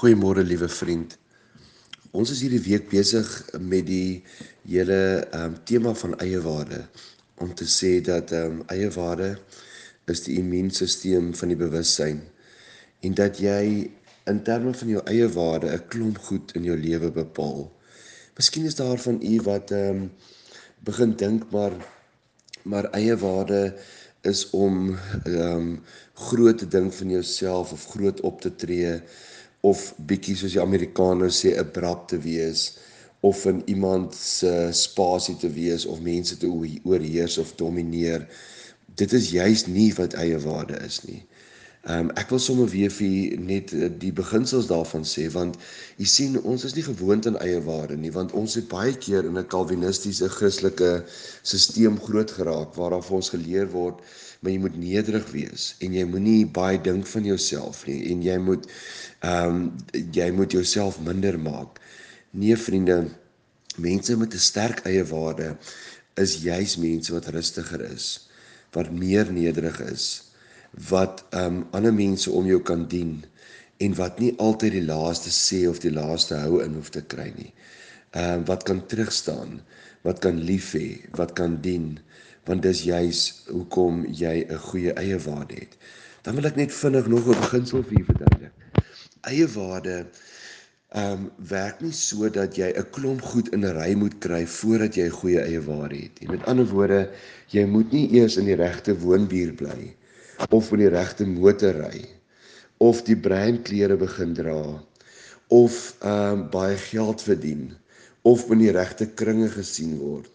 Goeiemôre liewe vriend. Ons is hierdie week besig met die hele ehm um, tema van eie waarde om te sê dat ehm um, eie waarde is die immuunstelsel van die bewussyn en dat jy in terme van jou eie waarde 'n klomp goed in jou lewe bepaal. Miskien is daar van u wat ehm um, begin dink maar maar eie waarde is om ehm um, groot te dink van jouself of groot op te tree of bietjie soos die Amerikaners sê 'n brap te wees of in iemand se spasie te wees of mense te oorheers of domineer. Dit is juis nie wat eie waarde is nie. Ehm um, ek wil sommer weer vir net eh, die beginsels daarvan sê want u sien ons is nie gewoond aan eie waarde nie want ons het baie keer in 'n kalvinistiese Christelike stelsel groot geraak waaraf ons geleer word maar jy moet nederig wees en jy moenie baie dink van jouself nie en jy moet ehm um, jy moet jouself minder maak. Nee vriende, mense met 'n sterk eie waarde is juis mense wat rustiger is, wat meer nederig is, wat um, ander mense om jou kan dien en wat nie altyd die laaste sê of die laaste hou in hoef te kry nie. Ehm uh, wat kan terugstaan, wat kan lief hê, wat kan dien want dis juis hoekom jy 'n goeie eie waarde het. Dan wil ek net vinnig nog 'n beginsel vir u verduidelik. Eie waarde ehm um, werk nie so dat jy 'n klomp goed in 'n ry moet kry voordat jy 'n goeie eie waarde het. En met ander woorde, jy moet nie eers in die regte woonbuur bly of in die regte motor ry of die brandklere begin dra of ehm um, baie geld verdien of in die regte kringe gesien word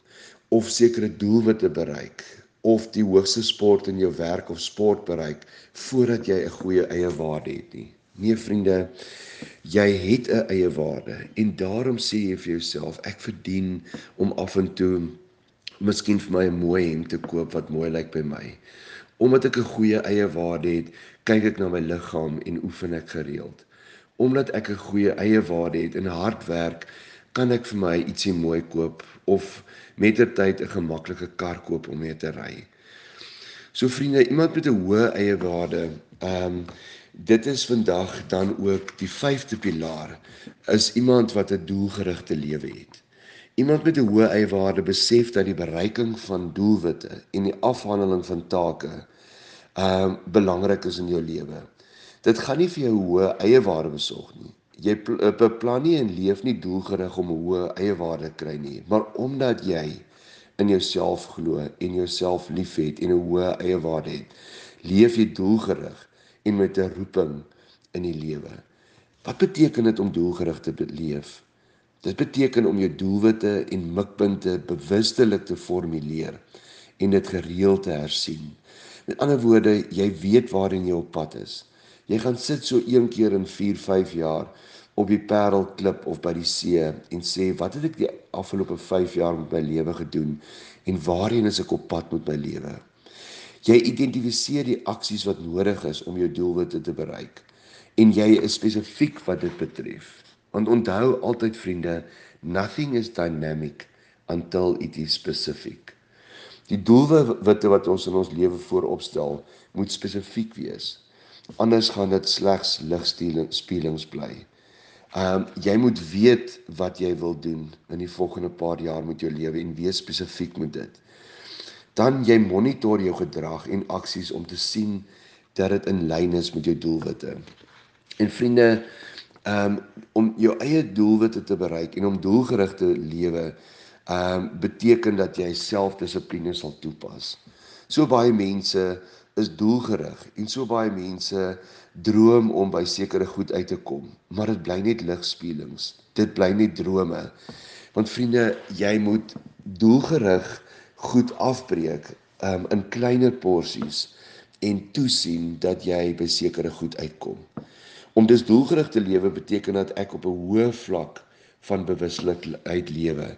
of sekere doelwitte bereik of die hoogste sport in jou werk of sport bereik voordat jy 'n goeie eie waarde het nie. Nee vriende, jy het 'n eie waarde en daarom sê jy vir jouself ek verdien om af en toe miskien vir my 'n mooi hemp te koop wat mooi lyk by my. Omdat ek 'n goeie eie waarde het, kyk ek na my liggaam en oefen ek gereeld. Omdat ek 'n goeie eie waarde het en hard werk, kan ek vir my ietsie mooi koop of mettertyd 'n gemaklike kar koop om mee te ry. So vriende, iemand met 'n hoë eie waarde, ehm um, dit is vandag dan ook die vyfde pilaar is iemand wat 'n doelgerigte lewe het. Iemand met 'n hoë eie waarde besef dat die bereiking van doelwitte en die afhandeling van take ehm um, belangrik is in jou lewe. Dit gaan nie vir jou hoë eie waarde besorg nie jy eh, beplan nie en leef nie doelgerig om 'n hoë eie waarde kry nie, maar omdat jy in jouself glo en jouself liefhet en 'n hoë eie waarde het, leef jy doelgerig en met 'n roeping in die lewe. Wat beteken dit om doelgerig te leef? Dit beteken om jou doelwitte en mikpunte bewustelik te formuleer en dit gereeld te hersien. Met ander woorde, jy weet waarheen jy op pad is. Jy gaan sit so een keer in 4, 5 jaar op die Parelklip of by die see en sê wat het ek die afgelope 5 jaar met my lewe gedoen en waarheen is ek op pad met my lewe? Jy identifiseer die aksies wat nodig is om jou doelwitte te bereik en jy is spesifiek wat dit betref. Want onthou altyd vriende, nothing is dynamic until it is specific. Die doelwitte wat ons in ons lewe vooropstel, moet spesifiek wees anders gaan dit slegs ligspelings bly. Ehm um, jy moet weet wat jy wil doen in die volgende paar jaar met jou lewe en wees spesifiek met dit. Dan jy monitor jou gedrag en aksies om te sien dat dit in lyn is met jou doelwitte. En vriende, um, om jou eie doelwitte te bereik en om doelgerigte lewe ehm um, beteken dat jy selfdissipline sal toepas. So baie mense is doelgerig en so baie mense droom om by sekere goed uit te kom, maar dit bly net ligspelings. Dit bly net drome. Want vriende, jy moet doelgerig goed afbreek um, in kleiner porsies en toesien dat jy by sekere goed uitkom. Om dus doelgerig te lewe beteken dat ek op 'n hoë vlak van bewuslikheid lewe.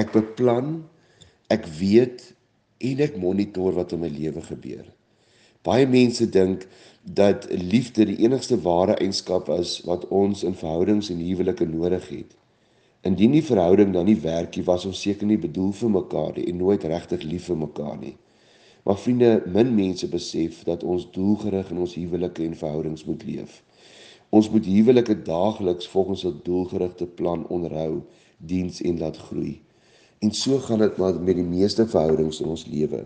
Ek beplan, ek weet en ek monitor wat in my lewe gebeur. Baie mense dink dat liefde die enigste ware eienskap is wat ons in verhoudings en huwelike nodig het. Indien die verhouding dan nie werk nie, was ons seker nie bedoel vir mekaar nie en nooit regtig lief vir mekaar nie. Maar vriende, min mense besef dat ons doelgerig in ons huwelike en verhoudings moet leef. Ons moet huwelike daagliks volgens 'n doelgerigte plan onderhou, diens en laat groei. En so gaan dit maar met die meeste verhoudings in ons lewe.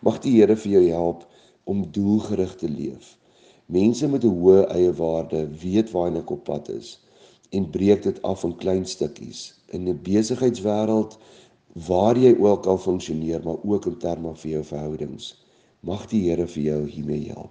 Mag die Here vir jou help om doelgerig te leef. Mense met 'n hoë eie waarde weet waar hulle op pad is en breek dit af in klein stukkies. In 'n besigheidswêreld waar jy ook al funksioneer, maar ook in terme van jou verhoudings. Mag die Here vir jou hiermee help.